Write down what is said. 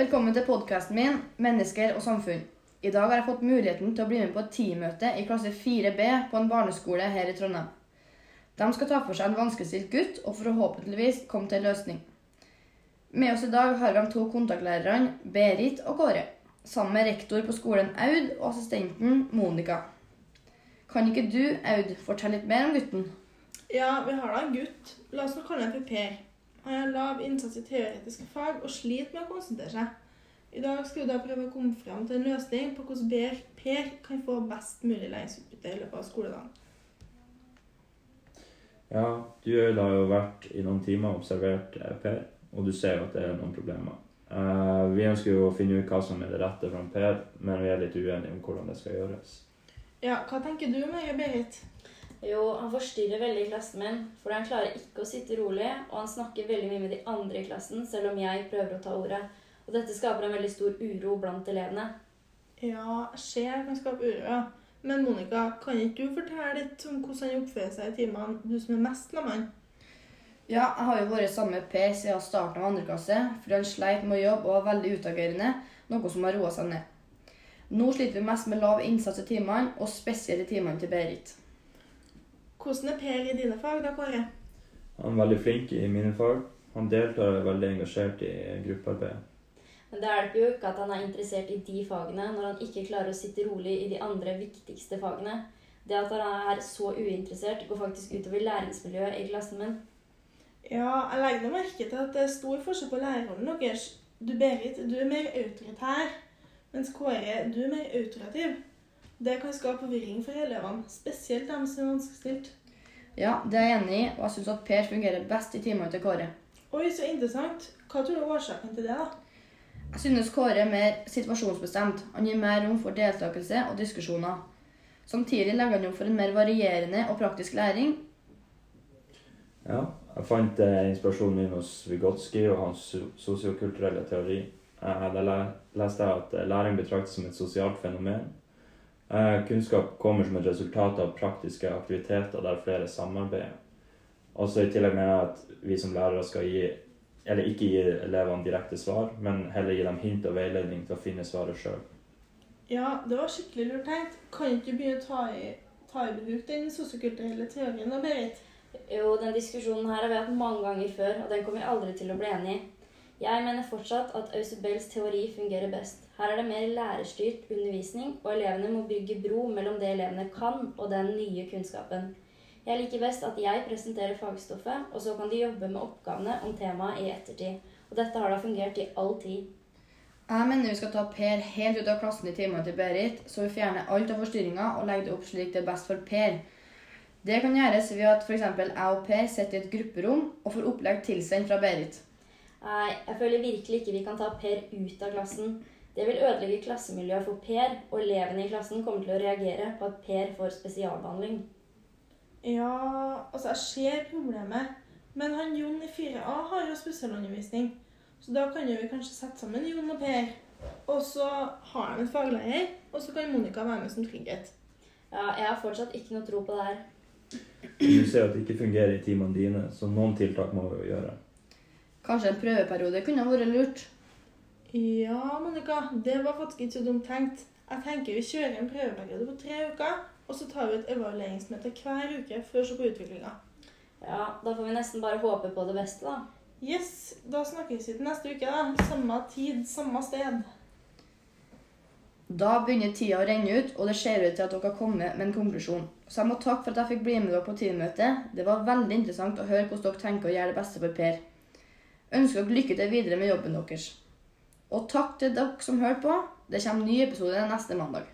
Velkommen til podkasten min 'Mennesker og samfunn'. I dag har jeg fått muligheten til å bli med på et teammøte i klasse 4B på en barneskole her i Trondheim. De skal ta for seg en vanskeligstilt gutt og forhåpentligvis komme til en løsning. Med oss i dag har vi de to kontaktlærerne Berit og Kåre, sammen med rektor på skolen Aud og assistenten Monica. Kan ikke du, Aud, fortelle litt mer om gutten? Ja, vi har da en gutt. La oss nå kalle ham for Per. Han har lav innsats i teoretiske fag og sliter med å konsentrere seg. I dag skal vi da prøve å komme frem til en løsning på hvordan Per- kan få best mulig læringsutbytte i løpet av skoledagen. Ja, du har jo vært i noen timer og observert eh, Per, og du ser jo at det er noen problemer. Eh, vi ønsker jo å finne ut hva som er det rette for Per, men vi er litt uenige om hvordan det skal gjøres. Ja, hva tenker du, Marie Berit? Jo, han forstyrrer veldig klassen min, for han klarer ikke å sitte rolig, og han snakker veldig mye med de andre i klassen, selv om jeg prøver å ta ordet. Og dette skaper en veldig stor uro blant elevene. Ja, skjer kan skape uro, ja. Men Monica, kan ikke du fortelle litt om hvordan han oppfører seg i timene, du som er mest med han? Ja, jeg har jo vært sammen med Per siden starten av andre klasse, fordi han sleit med å jobbe og var veldig utagerende, noe som har roa seg ned. Nå sliter vi mest med lav innsats i timene, og spesielt i timene til Berit. Hvordan er Per i dine fag, da, Kåre? Han er veldig flink i mine fag. Han deltar og er veldig engasjert i gruppearbeid. Men det hjelper jo ikke at han er interessert i de fagene, når han ikke klarer å sitte rolig i de andre viktigste fagene. Det at han er så uinteressert, går faktisk utover læringsmiljøet i klassen min. Ja, jeg legger merke til at det er stor forskjell på lærerrollen deres. Du, Berit, du er mer autoritær, mens Kåre, du er mer autorativ. Det kan skape forvirring for elevene, spesielt dem som er vanskeligstilt. Ja, det er jeg enig i, og jeg syns at Per fungerer best i timene til Kåre. Oi, så interessant. Hva tror du er årsaken til det, da? Jeg synes Kåre er mer situasjonsbestemt. Han gir mer rom for deltakelse og diskusjoner. Samtidig legger han rom for en mer varierende og praktisk læring. Ja, jeg fant eh, inspirasjonen min hos Vygotsky og hans so- sosiokulturelle teori. Jeg der le- leste jeg at eh, læring betraktes som et sosialt fenomen. Eh, kunnskap kommer som et resultat av praktiske aktiviteter der flere samarbeider. Også i tillegg mener jeg at vi som lærere skal gi, eller ikke gi elevene direkte svar, men heller gi dem hint og veiledning til å finne svaret sjøl. Ja, det var skikkelig lurt tenkt. Kan ikke du begynne å ta i, ta i bruk den sosiokulturelle teorien da, Berit? Jo, den diskusjonen her har vi hatt mange ganger før, og den kommer vi aldri til å bli enig i. Jeg mener fortsatt at Ausubels teori fungerer best. Her er det mer lærerstyrt undervisning, og elevene må bygge bro mellom det elevene kan, og den nye kunnskapen. Jeg liker best at jeg presenterer fagstoffet, og så kan de jobbe med oppgavene om temaet i ettertid. Og dette har da fungert i all tid. Jeg mener vi skal ta Per helt ut av klassen i timene til Berit, så vi fjerner alt av forstyrringer og legger det opp slik det er best for Per. Det kan gjøres ved at f.eks. jeg og Per sitter i et grupperom og får opplegg tilsendt fra Berit. Nei, jeg føler virkelig ikke vi kan ta Per ut av klassen. Det vil ødelegge klassemiljøet for Per, og elevene i klassen kommer til å reagere på at Per får spesialbehandling. Ja, altså, jeg ser problemet. Men han Jon i 4A har jo spesialundervisning. Så da kan jo vi kanskje sette sammen Jon og Per. Og så har de en faglærer, og så kan Monica være med som trygghet. Ja, jeg har fortsatt ikke noe tro på det her. Du ser at det ikke fungerer i timene dine, så noen tiltak må vi jo gjøre. Kanskje en prøveperiode kunne vært lurt. Ja, Monica, det var faktisk ikke så dumt tenkt. Jeg tenker vi kjører en prøveperiode på tre uker, og så tar vi et evalueringsmøte hver uke for å se på utviklinga. Ja, Da får vi nesten bare håpe på det beste, da. Yes, da snakkes vi til neste uke, da. Samme tid, samme sted. Da begynner tida å renne ut, og det ser ut til at dere har kommet med en konklusjon. Så jeg må takke for at jeg fikk bli med dere på teammøtet. Det var veldig interessant å høre hvordan dere tenker å gjøre det beste for Per. Ønsker dere lykke til videre med jobben deres. Og takk til dere som hørte på. Det kommer ny episode neste mandag.